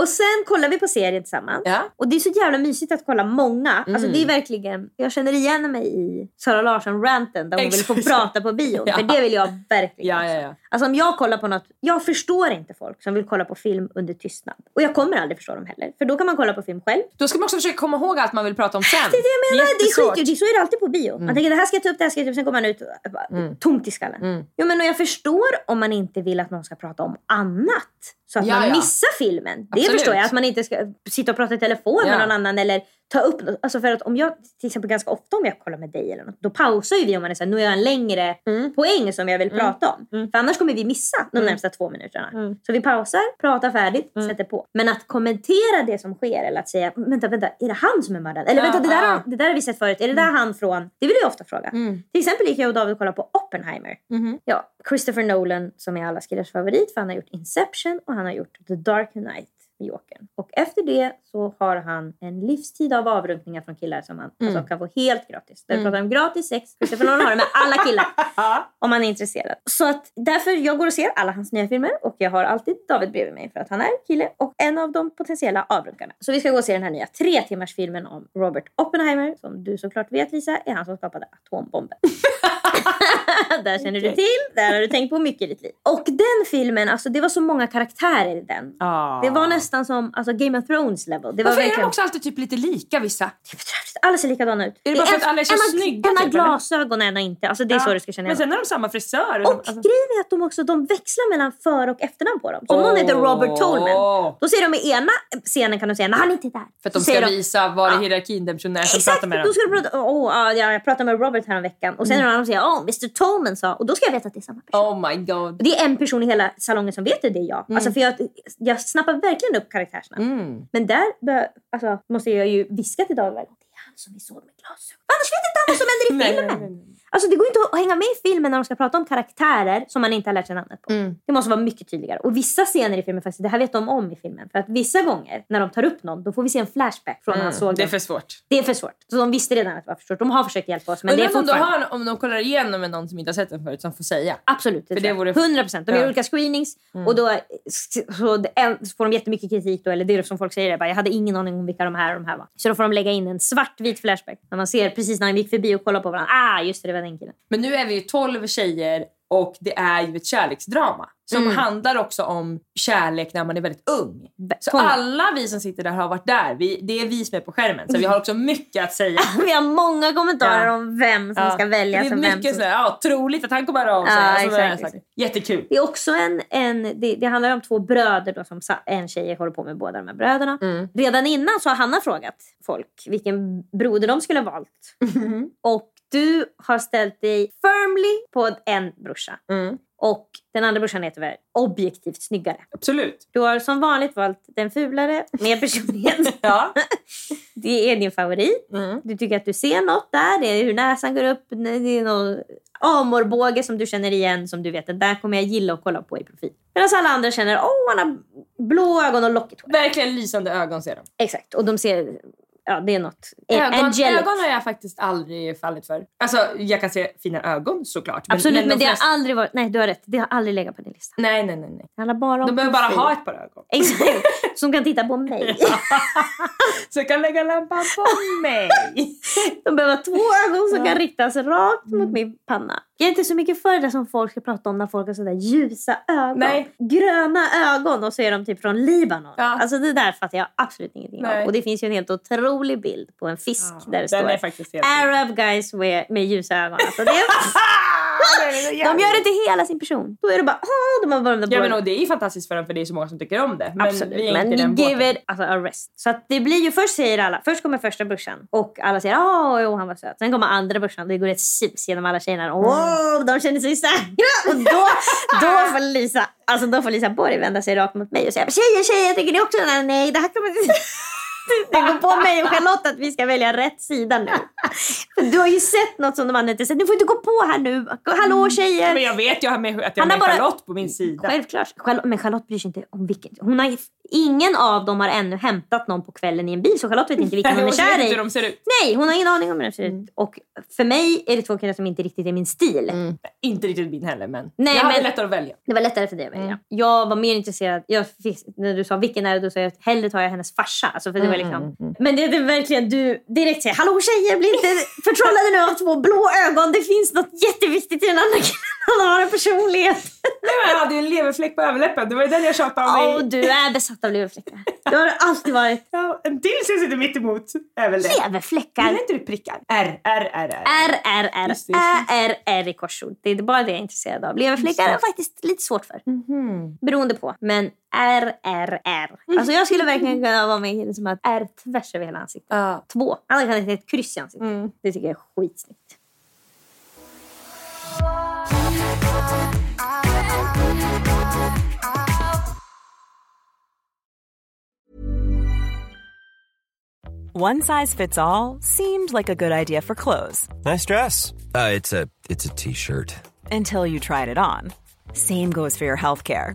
Och sen kollar vi på serien tillsammans. Ja. Och det är så jävla mysigt att kolla många. Alltså Mm. det är verkligen, jag känner igen mig i Sara Larsson-ranten där hon vill få Exakt. prata på bion. Ja. För det vill jag verkligen. Ja, ja, ja. Alltså om jag kollar på något, jag förstår inte folk som vill kolla på film under tystnad. Och jag kommer aldrig förstå dem heller. För då kan man kolla på film själv. Då ska man också försöka komma ihåg allt man vill prata om sen. Det är det jag menar, det är skitdyrt. Så är det alltid på bio. Man tänker det här ska jag ta upp, det här ska jag ta upp. Sen kommer man ut och bara, Mm. tomt i skallen. Mm. Jo, men och jag förstår om man inte vill att någon ska prata om annat. Så att Ja, man ja. missar filmen. Det Absolut. förstår jag. Att man inte ska sitta och prata i telefon Ja. med någon annan eller ta upp något. Alltså för att om jag, till exempel ganska ofta om jag kollar med dig eller något, då pausar ju vi om man är såhär, nu har jag en längre Mm. poäng som jag vill prata om. För annars kommer vi missa de Mm. närmsta två minuterna. Så vi pausar, pratar färdigt, sätter på. Men att kommentera det som sker eller att säga, vänta, vänta, är det han som är mördaren? Eller Ja, vänta, det där, ja. det där har vi sett förut. Är det där han från? Det vill jag ofta fråga. Mm. Till exempel gick jag och David och kollade på Oppenheimer. Mhm. Ja, Christopher Nolan som är alla killars favorit för han har gjort Inception och han har gjort The Dark Knight. Jokern. Och efter det så har han en livstid av avrunkningar från killar som han Mm. alltså, kan få helt gratis. Där vi pratar om gratis sex. Christopher Nolan har det med alla killar. om man är intresserad. Så att därför jag går och ser alla hans nya filmer och jag har alltid David bredvid mig för att han är kille och en av de potentiella avrunkarna. Så vi ska gå och se den här nya tre timmars filmen om Robert Oppenheimer som du såklart vet Lisa är han som skapade atombomben. där känner du till, där har du tänkt på mycket i ditt liv. Och den filmen, alltså det var så många karaktärer i den. Ah. Det var nästan som alltså, Game of Thrones level. Det var Varför är de verkligen... också alltid typ lite lika vissa? Är. Alla ser likadana ut. Är det bara för att alla är så en, snygga, har typ, eller? glasögon och en har inte. Alltså, det är så du ska känna Men igen sen är de samma frisör. och alltså. grejen är att de också de växlar mellan för och efternamn på dem. Så om någon heter Robert Tolman, då säger de i ena scenen kan de säga nej han är inte där. För att de ska visa var i hierarkin den personen är som Exakt, pratar med då dem. ska du prata, oh, ja, jag pratade med Robert här en veckan och sen Mm. är någon som säger oh, Mr Tolman sa och då ska jag veta att det är samma person. Oh my god. Det är en person i hela salongen som vet det, det är jag. Alltså, för jag. Jag snappar verkligen upp karaktärsnamn. Mm. Men där alltså, måste jag ju viska till David. Det är han som vi såg med glasögon. Annars vet inte han vad som händer i filmen. Alltså, det går inte att hänga med i filmen när de ska prata om karaktärer som man inte har lärt sig namnet på. Mm. Det måste vara mycket tydligare. Och vissa scener i filmen, faktiskt, det här vet de om i filmen. För att vissa gånger när de tar upp någon, då får vi se en flashback från när han såg Mm. Det är för svårt. Det är för svårt. Så de visste redan att det var för svårt. De har försökt hjälpa oss, men det är Undrar om, de fortfarande... har, om de kollar igenom med någon som inte har sett den förut som får säga. Absolut. Det För det vore- 100 procent. De gör Ja. olika screenings och då så, får de jättemycket kritik. Då, eller det är som folk säger, bara, jag hade ingen aning om vilka de här och de här var. Så då får de lägga in en svartvit flashback. När man ser precis när de gick förbi och kollade på varandra. Ah, just det, det den killen. Men nu är vi ju 12 tjejer och det är ju ett kärleksdrama. Som Mm. handlar också om kärlek när man är väldigt ung. Så alla vi som sitter där har varit där. Vi, det är vi som är på skärmen. Så vi har också mycket att säga. Vi har många kommentarer Ja. om vem som Ja. ska välja. Det är mycket som... sådär, ja, troligt att han kommer höra av sig. Ja, Alltså, exakt. Jättekul. Det är också en, en det, det handlar om två bröder då, som en tjej håller på med båda de här bröderna. Mm. Redan innan så har Hanna frågat folk vilken broder de skulle ha valt. Och du har ställt dig firmly på en brorsa. Mm. Och den andra brorsan är tyvärr objektivt snyggare. Absolut. Du har som vanligt valt den fulare med personlighet. Ja. Det är din favorit. Mm. Du tycker att du ser något där. Det är hur näsan går upp. Det är någon amorbåge som du känner igen. Som du vet, den där kommer jag gilla att kolla på i profil. Medan alla andra känner, åh oh, han har blå ögon och lockigt hår. Verkligen lysande ögon ser de. Exakt, och de ser, ja det är något. Ögon, Angelic. ögon har jag faktiskt aldrig fallit för. Alltså jag kan se fina ögon såklart. Absolut, men, de det flesta- har aldrig varit, nej du har rätt, det har aldrig legat på din lista. Nej, nej, nej. nej. Handlar bara De behöver bara ha ett par ögon. Exakt, som kan titta på mig. Så jag kan lägga lampan på mig. De behöver ha två ögon som kan riktas rakt Mm. mot min panna. Jag är inte så mycket för det som folk ska prata om när folk har sådär ljusa ögon. Nej. Gröna ögon och så är de typ från Libanon. Ja. Alltså det där fattar jag absolut ingenting av. Och det finns ju en helt otrolig bild på en fisk där det står Arab guys med, med ljusa ögon. Alltså det är, de gör det till hela sin person. Då är det bara, åh, de har bara de där Ja men och det är ju fantastiskt för dem för det är så många som tycker om det. Men Absolut, vi är men inte i den give it alltså, a rest. Så att det blir ju först säger alla, först kommer första brorsan och alla säger åh jo, han var söt. Sen kommer andra brorsan det går ett sus genom alla tjejerna. Åh, de känner sig säkra. Och då, då får Lisa, alltså då får Lisa Borg vända sig rakt mot mig och säga tjejer, tjejer, tycker ni också nej, nej, det här kan man inte det går på mig och Charlotte att vi ska välja rätt sida nu. Du har ju sett något som de andra inte sett. Du får inte gå på här nu. Hallå tjejer! Men jag vet ju att jag har med bara- Charlotte på min sida. Självklart. Men Charlotte bryr sig inte om vilken. Hon har, ingen av dem har ännu hämtat någon på kvällen i en bil så Charlotte vet inte vilken hon är Hon vet kär inte i. hur de ser ut. Nej, hon har ingen aning om hur de ser ut. Och för mig är det två killar som inte riktigt är min stil. Inte riktigt min heller men Nej, jag hade men- lättare att välja. Det var lättare för dig att välja. Jag var mer intresserad. Jag, fick- när du sa vilken är det, då sa jag hellre tar jag hennes farsa. Alltså för det var liksom, Men det är verkligen du direkt säger hallå tjejer, bli inte förtrollade nu av två blå ögon. Det finns något jätteviktigt i den andra killen. Han har en personlighet. Nej, men jag hade ju en leverfläck på överläppen. Det var ju den jag tjatade om. Åh, i- du är besatt av leverfläckar. Du har alltid varit Ja, en till som sitter mitt emot är väl det. leverfläckar. Gillar inte du prickar? R, R, R, R. R, R, R, Just det, just R, R i korsord. Det är bara det jag är intresserad av. Leverfläckar är jag faktiskt lite svårt för. Beroende på. Men R, R, R. Alltså jag skulle verkligen kunna vara med i som att R tvärs över hela ansiktet. Ja. Två. Han kunnat ha ett kryss i ansiktet. Det tycker jag är skitsnyggt. One size fits all seemed like a good idea for clothes Nice dress. Uh, it's a it's a t-shirt. until you tried it on. Same goes for your healthcare.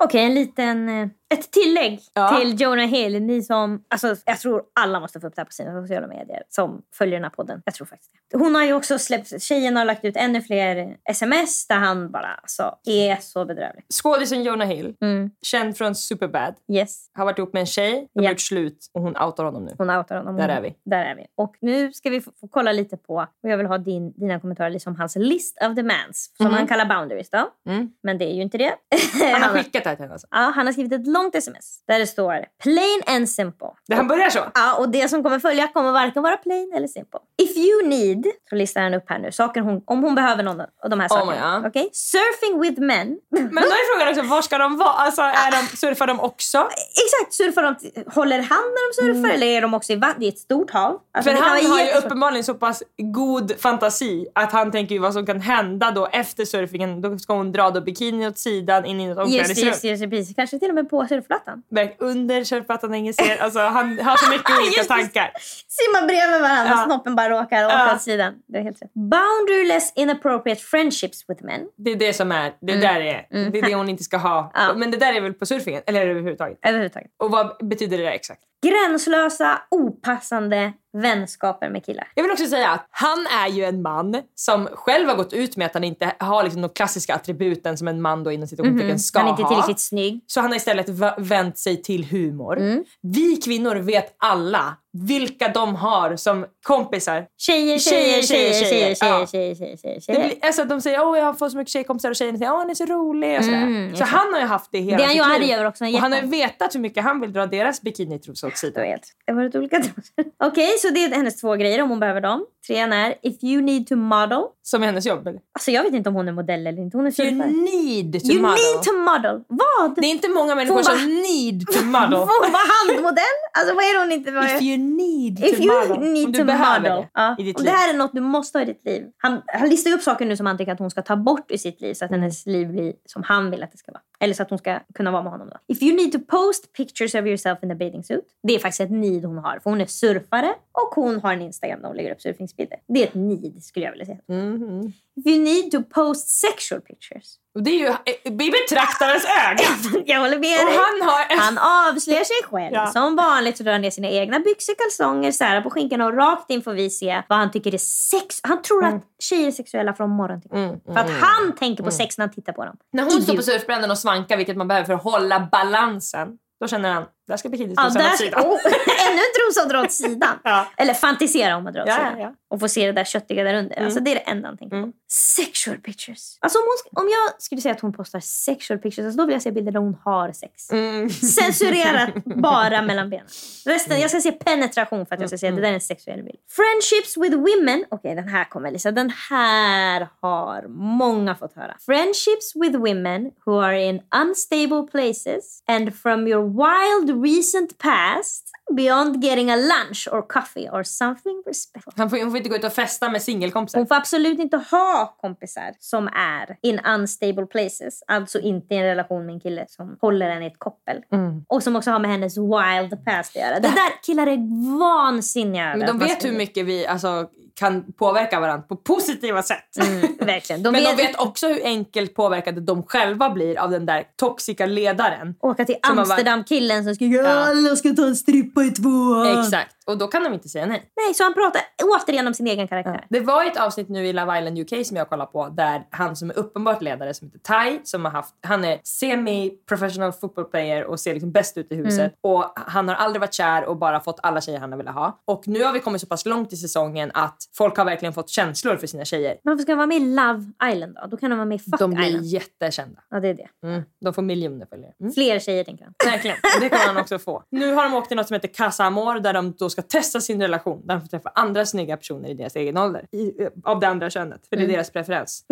Okej, en liten, eh, ett tillägg Ja. till Jonah Hill. Ni som, alltså, jag tror alla måste få upp det här på sina sociala medier som följer den här podden. Jag tror faktiskt det. Hon har ju också släppt, tjejen har lagt ut ännu fler sms där han bara alltså, är så bedrövlig. Skådisen Jonah Hill, Mm. känd från Superbad, Yes, har varit ihop med en tjej. De har gjort slut och hon outar honom nu. hon outar honom. Där är vi. Där är vi. Och nu ska vi få, få kolla lite på, och jag vill ha din, dina kommentarer, liksom hans list of demands. Som Mhm. han kallar boundaries då. Mm. Men det är ju inte det. Han har skickat det här till henne alltså. ja, han har skrivit ett långt sms där det står plain and simple. Det han börjar så. Ja, och det som kommer följa kommer varken vara plain eller simple. If you need, så listar han upp här nu, saker hon, om hon behöver någon av de här Oh sakerna. my, ja. Okej? Surfing with men. Men då är frågan också, var ska de vara? Alltså, är de, surfar de också? Exakt, surfar de, håller hand när de surfar eller är de också i vattnet? Det är ett stort hav. Alltså, För han har ju uppenbarligen så pass god fantasi att han tänker vad som kan hända då efter surfingen. Då ska hon dra då bikini åt sidan in i något Just det, omklädningsrum. just just det, precis. Kanske till och med på surfplattan. Under surfplattan, ingen ser. Alltså, han har så mycket olika tankar. Simma bredvid varandra Ja. snoppen bara råkar åka Ja. åt sidan. Det är helt rätt. Boundaryless inappropriate friendships with men. Det är det som är, det där är, det är det hon inte ska ha. Mm. Ja. Men det där är väl på surfingen? Eller överhuvudtaget? Överhuvudtaget. Och vad betyder det där exakt? Gränslösa, opassande vänskaper med killar. Jag vill också säga att han är ju en man som själv har gått ut med att han inte har liksom de klassiska attributen som en man då inom citationstecken ska Han är inte ha. tillräckligt snygg. Så han har istället vänt sig till humor. Mm. Vi kvinnor vet alla vilka de har som kompisar. Tjejer, tjejer, tjejer, tjejer, tjejer, tjejer, tjejer, tjejer, tjejer. blir, alltså, de säger åh jag får så mycket tjejkompisar och tjejerna säger åh han är så rolig och sådär. Mm, så han har ju haft det hela Det han ju arg över också. Och han har ju vetat hur mycket han vill dra deras bikinitrosor åt sidan. vet. Det har varit olika. Okej, så det är hennes två grejer om hon behöver dem. Trean är if you need to model. Som är hennes jobb. Eller? Alltså jag vet inte om hon är modell eller inte. Hon är You need to You model. need to model. Vad? Det är inte många människor som need to model. Får hon vara handmodell? Alltså vad är det hon inte var? If you need If to you model. Om need du to behöver model. det Ja. i ditt Om liv. det här är något du måste ha i ditt liv. Han, han listar upp saker nu som han tycker att hon ska ta bort i sitt liv så att hennes liv blir som han vill att det ska vara. Eller så att hon ska kunna vara med honom. Då. If you need to post pictures of yourself in a bathing suit. Det är faktiskt ett need hon har. För hon är surfare och hon har en Instagram där hon lägger upp surfingsbilder. Det är ett need skulle jag vilja säga. Mhm. If you need to post sexual pictures. Och det är ju eh, i betraktarens öga. jag håller med Och dig. han har... Han avslöjar sig själv. Ja. Som vanligt så drar han ner sina egna byxor, kalsonger, särar på skinkan och rakt in får vi se vad han tycker är sex. Han tror att tjejer är sexuella från morgon till kväll. Mm, För att han tänker på sex när han tittar på dem. När hon står på surfbrädan och svankar, vilket man behöver för att hålla balansen, då känner han där ska Ja, bikinitrosan där, åt sidan. oh, ännu en trosa att dra åt sidan. Ja. Eller fantisera om att dra åt Ja, sidan. ja, ja. Och få se det där köttiga där under. Alltså, det är det enda han tänker på. Sexual pictures. Alltså, om, hon, om jag skulle säga att hon postar sexual pictures, alltså, då vill jag se bilder där hon har sex. Mm. Censurerat bara mellan benen. Resten, jag ska se penetration för att jag ska se att det där är en sexuell bild. Friendships with women. Okej, den här kommer Lisa. Den här har många fått höra. Friendships with women who are in unstable places and from your wild recent past beyond getting a lunch or coffee or something respectful. Han får, hon får inte gå ut och festa med singelkompisar. Hon får absolut inte ha kompisar som är in unstable places. Alltså inte i en relation med en kille som håller henne i ett koppel. Mm. Och som också har med hennes wild past att göra. Det där killar är vansinniga Men de vet hur mycket vi alltså, kan påverka varandra på positiva sätt. Mm, verkligen. De Men vet, de vet också hur enkelt påverkade de själva blir av den där toxiska ledaren. åka till Amsterdam-killen som skriker Ja. alla ska ta en strippa i två. Exakt. Och då kan de inte säga nej. Nej, så han pratar återigen om sin egen karaktär. Det var ett avsnitt nu i Love Island UK som jag kollade på där han som är uppenbart ledare som heter Ty som har haft, han är semi-professional football player och ser liksom bäst ut i huset Mm. och han har aldrig varit kär och bara fått alla tjejer han har velat ha. Och nu har vi kommit så pass långt i säsongen att folk har verkligen fått känslor för sina tjejer. Men varför ska de vara med i Love Island då? Då kan de vara med i Fuck De blir Island. jättekända. Ja, det är det. Mm. De får miljoner följare. Mm. Fler tjejer tänker han. Verkligen. Det kan man också få. Nu har de åkt till något som heter Casa Amor där de då ska testa sin relation. Där de får träffa andra snygga personer i deras egen ålder. I, eh, av det andra könet. För det är Mm. deras preferens.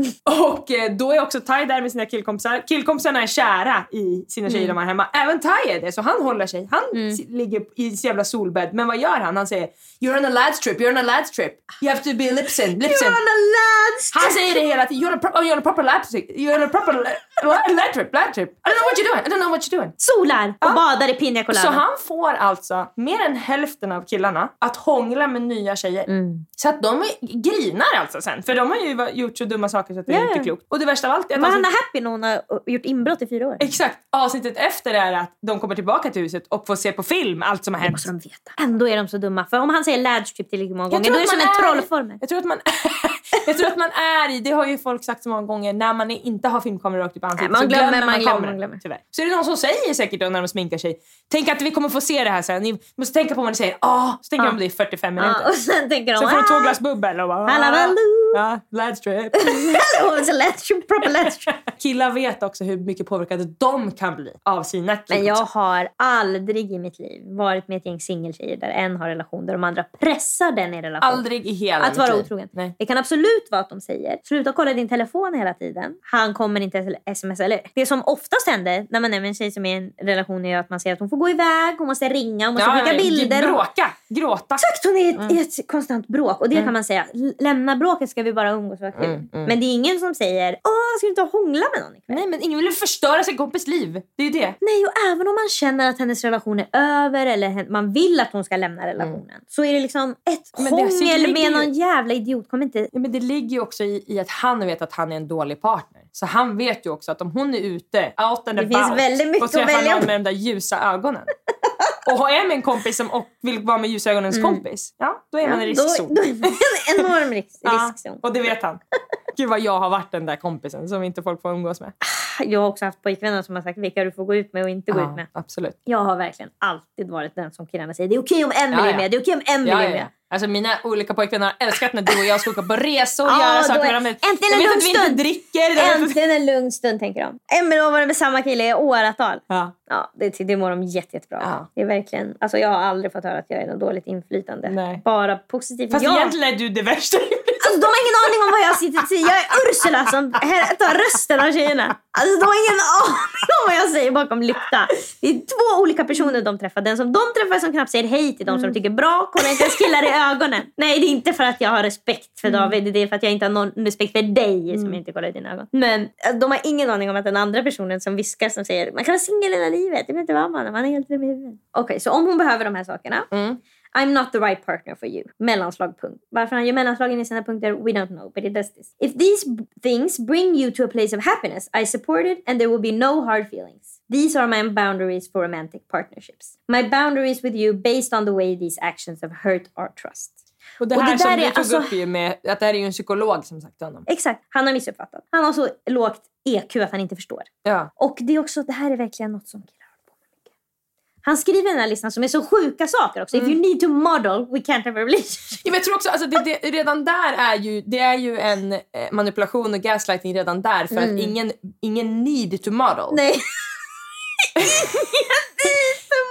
Och eh, då är också Ty där med sina killkompisar. Killkompisarna är kära i sina tjejer de har hemma. Även Ty är det. Så han håller sig. Han s- ligger i sin jävla solbädd. Men vad gör han? Han säger You're on a lads trip, you're on a lads trip. You have to be lipsin, lipsin. Han säger det hela tiden. You're on a, pro- oh, you're on a proper lap trip. You're on a proper la- la- lad trip, lad trip. I don't know what you're doing. I don't know what you're doing. Solar och badar i pina colada. Så han får alltså mer än hälften av killarna att hångla med nya tjejer. Mm. Så att de är, grinar alltså sen. För de har ju gjort så dumma saker så att det Ja, är inte klokt. Och det värsta av allt är att Men han avsnitt, är happy när hon har gjort inbrott i fyra år. Exakt. Avsnittet efter är att de kommer tillbaka till huset och får se på film allt som har hänt. måste de veta. Ändå är de så dumma. För om han säger lads trip tillräckligt många gånger, då är det som man en är- trollformel. Jag tror, att man, jag tror att man är i, det har ju folk sagt så många gånger, när man inte har filmkameror rakt upp i ansiktet Nej, man så glömmer, glömmer man, glömmer, kameran. man glömmer. Tyvärr. Så är det någon som säger säkert då när de sminkar sig, tänk att vi kommer få se det här sen, ni måste tänka på vad ni säger. Ah, så tänker Ja. de det i 45 minuter. Ja, och sen tänker de... Sen får de två "Ah, glas bubbel och bara... Halabaloo." Ja, lads trip. Hello, it's a lads trip, proper lads trip. Killar vet också hur mycket påverkade de kan bli av sina Men killkompisar. jag har aldrig i mitt liv varit med ett gäng singeltjejer där en har relation där de andra pressar den i relation. Aldrig i hela Att vara otrogen. Nej. Det kan absolut vara att de säger sluta kolla din telefon hela tiden. Han kommer inte sms eller Det som oftast händer när man är med en tjej som är i en relation är att man säger att hon får gå iväg, hon måste ringa, hon måste skicka bilder. Bråka, gråta. Exakt, hon är Mm. i ett konstant bråk. Och det kan man säga, lämna bråket ska vi bara umgås och ha kul. Mm, mm. Men det är ingen som säger, åh ska du inte hångla med någon ikväll? Nej men ingen vill förstöra sin kompis liv. Det är ju det. Nej, och även om man känner att hennes relation är över eller man vill att hon ska lämna relationen. Så är det liksom ett Men hångel ligger med någon jävla idiot. Kommer inte... Ja, men det ligger ju också i, i att han vet att han är en dålig partner. Så han vet ju också att om hon är ute, out and Det finns about väldigt mycket och träffar någon med de där ljusa ögonen och är med en kompis som och vill vara med ljusa ögonens kompis, ja då är man i Mm. Ja, riskzon. Då, då är man en enorm risk, Ja, riskzon. och det vet han. Gud vad jag har varit den där kompisen som inte folk får umgås med. Jag har också haft pojkvänner som har sagt vilka du får gå ut med och inte gå ut med. absolut. Jag har verkligen alltid varit den som killarna säger det är okej om Emily Ja, ja. är med. Det är okej om Emily Ja, är ja, med. Alltså mina olika pojkvänner har älskat när du och jag ska åka på resor och Ja, göra saker är- äntligen Jag en lugn stund. dricker. Äntligen en lugn stund tänker de. Emily har varit med samma kille i åratal. Ja. Ja, det, det mår de jätte, jättebra. Ja. Det är verkligen, alltså jag har aldrig fått höra att jag är något dåligt inflytande. Nej. Bara positivt. Fast ja. egentligen är du det värsta. Alltså, de har ingen vad jag är Ursula som tar rösten av tjejerna. Alltså, de har ingen aning om vad jag säger bakom lykta. Det är två olika personer de träffar. Den som de träffar som knappt säger hej till de Mm. som de tycker bra kollar inte ens killar i ögonen. Nej, det är inte för att jag har respekt för Mm. David. Det är för att jag inte har någon respekt för dig som jag inte kollar i dina ögon. Men eh, de har ingen aning om att den andra personen som viskar som säger man kan vara singel hela livet. Det vet inte vad man är. Man är helt dum i huvudet. Okej, så om hon behöver de här sakerna. Mm. I'm not the right partner for you. Mellanslag punkt. Varför han gör mellanslagen i sina punkter, we don't know, but it does this. If these things bring you to a place of happiness, I support it and there will be no hard feelings. These are my boundaries for romantic partnerships. My boundaries with you based on the way these actions have hurt our trust. Och det Och det här som du tog alltså- upp ju med att det här är ju en psykolog som sagt till honom. Exakt, han har missuppfattat. Han har så lågt EQ att han inte förstår. Ja. Och det är också, det här är verkligen något som killar håller på med mycket. Han skriver den här listan som är så sjuka saker också. If you need to model, we can't have a relationship. Ja, men jag tror också, alltså det, det, redan där är ju, det är ju en eh, manipulation och gaslighting redan där för att ingen, ingen need to model. Mm. Nej.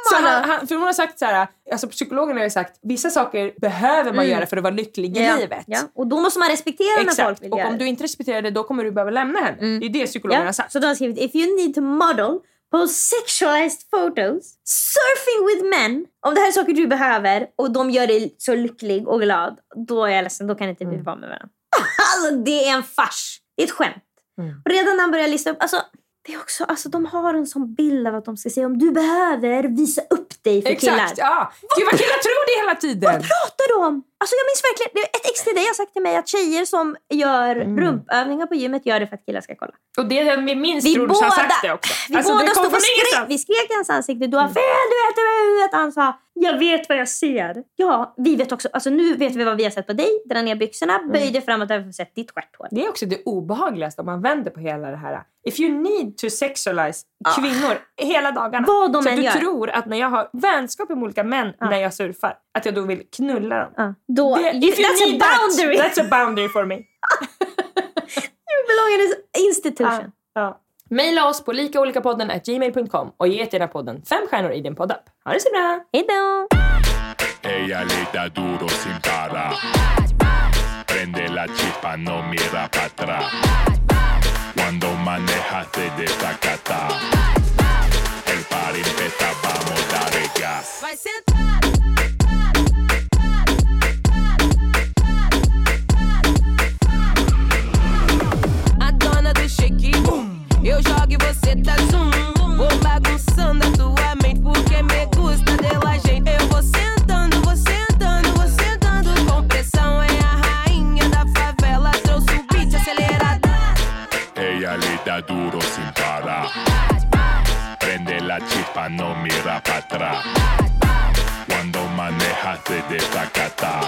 Så han, han, för hon har sagt så här, alltså psykologen har ju sagt vissa saker behöver man göra för att vara lycklig i Mm. ja, livet. Ja. Och då måste man respektera när folk Exakt. vill Och göra om du inte respekterar det då kommer du behöva lämna henne. Det är det psykologen har ja. sagt. Så de har skrivit if you need to model på sexualized photos, surfing with men. Om det här är saker du behöver och de gör dig så lycklig och glad, då är jag ledsen. Då kan inte vi Mm. vara med varandra. Alltså det är en fars. Det är ett skämt. Mm. Och redan när han börjar lista upp, alltså, det är också, alltså de har en sån bild av att de ska säga om du behöver visa upp dig för killar. Exakt, ja. Gud vad killar tror det hela tiden. Vad pratar du om? Alltså jag minns verkligen, det är ett ex till dig har sagt till mig att tjejer som gör Mm. rumpövningar på gymmet gör det för att killar ska kolla. Och det är min minst Vi Trolls har båda, sagt det också. vi Alltså, båda stod och skrek, vi skrek i hans ansikte. Du har fel, du vet vad huvudet. Han sa, jag vet vad jag ser. Ja, vi vet också, alltså nu vet vi vad vi har sett på dig. Dra ner byxorna, Mm. böj dig framåt och vi har sett ditt stjärthår. Det är också det obehagligaste om man vänder på hela det här. If you need to sexualize kvinnor hela dagarna. Vad de så än du gör. tror att när jag har vänskap med olika män när jag surfar, att jag då vill knulla dem. Ja, då, Det, if you that's a need that, boundary. that's a boundary for me. you belong in institution. Ja. Maila oss på likaolikapodden gmail.com och ge till den här podden fem stjärnor i din poddapp. Ha det så bra! Hejdå! Ella le da duro sin para. Prende la chispa, no mira para atrás. Cuando manejas te desacata. El party empieza, vamos, dale gas. Eu jogo e você tá zoom. Vou bagunçando a tua mente porque me gusta dela, gente. Eu vou sentando, vou sentando, vou sentando. Com pressão é a rainha da favela. Trouxe o beat acelerado. Ella le da duro sin para. Prende la chispa, no mira para atrás. Cuando manejas te desacata.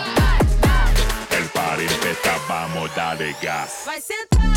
El party empieza, vamos, dale gas. Vai sentar.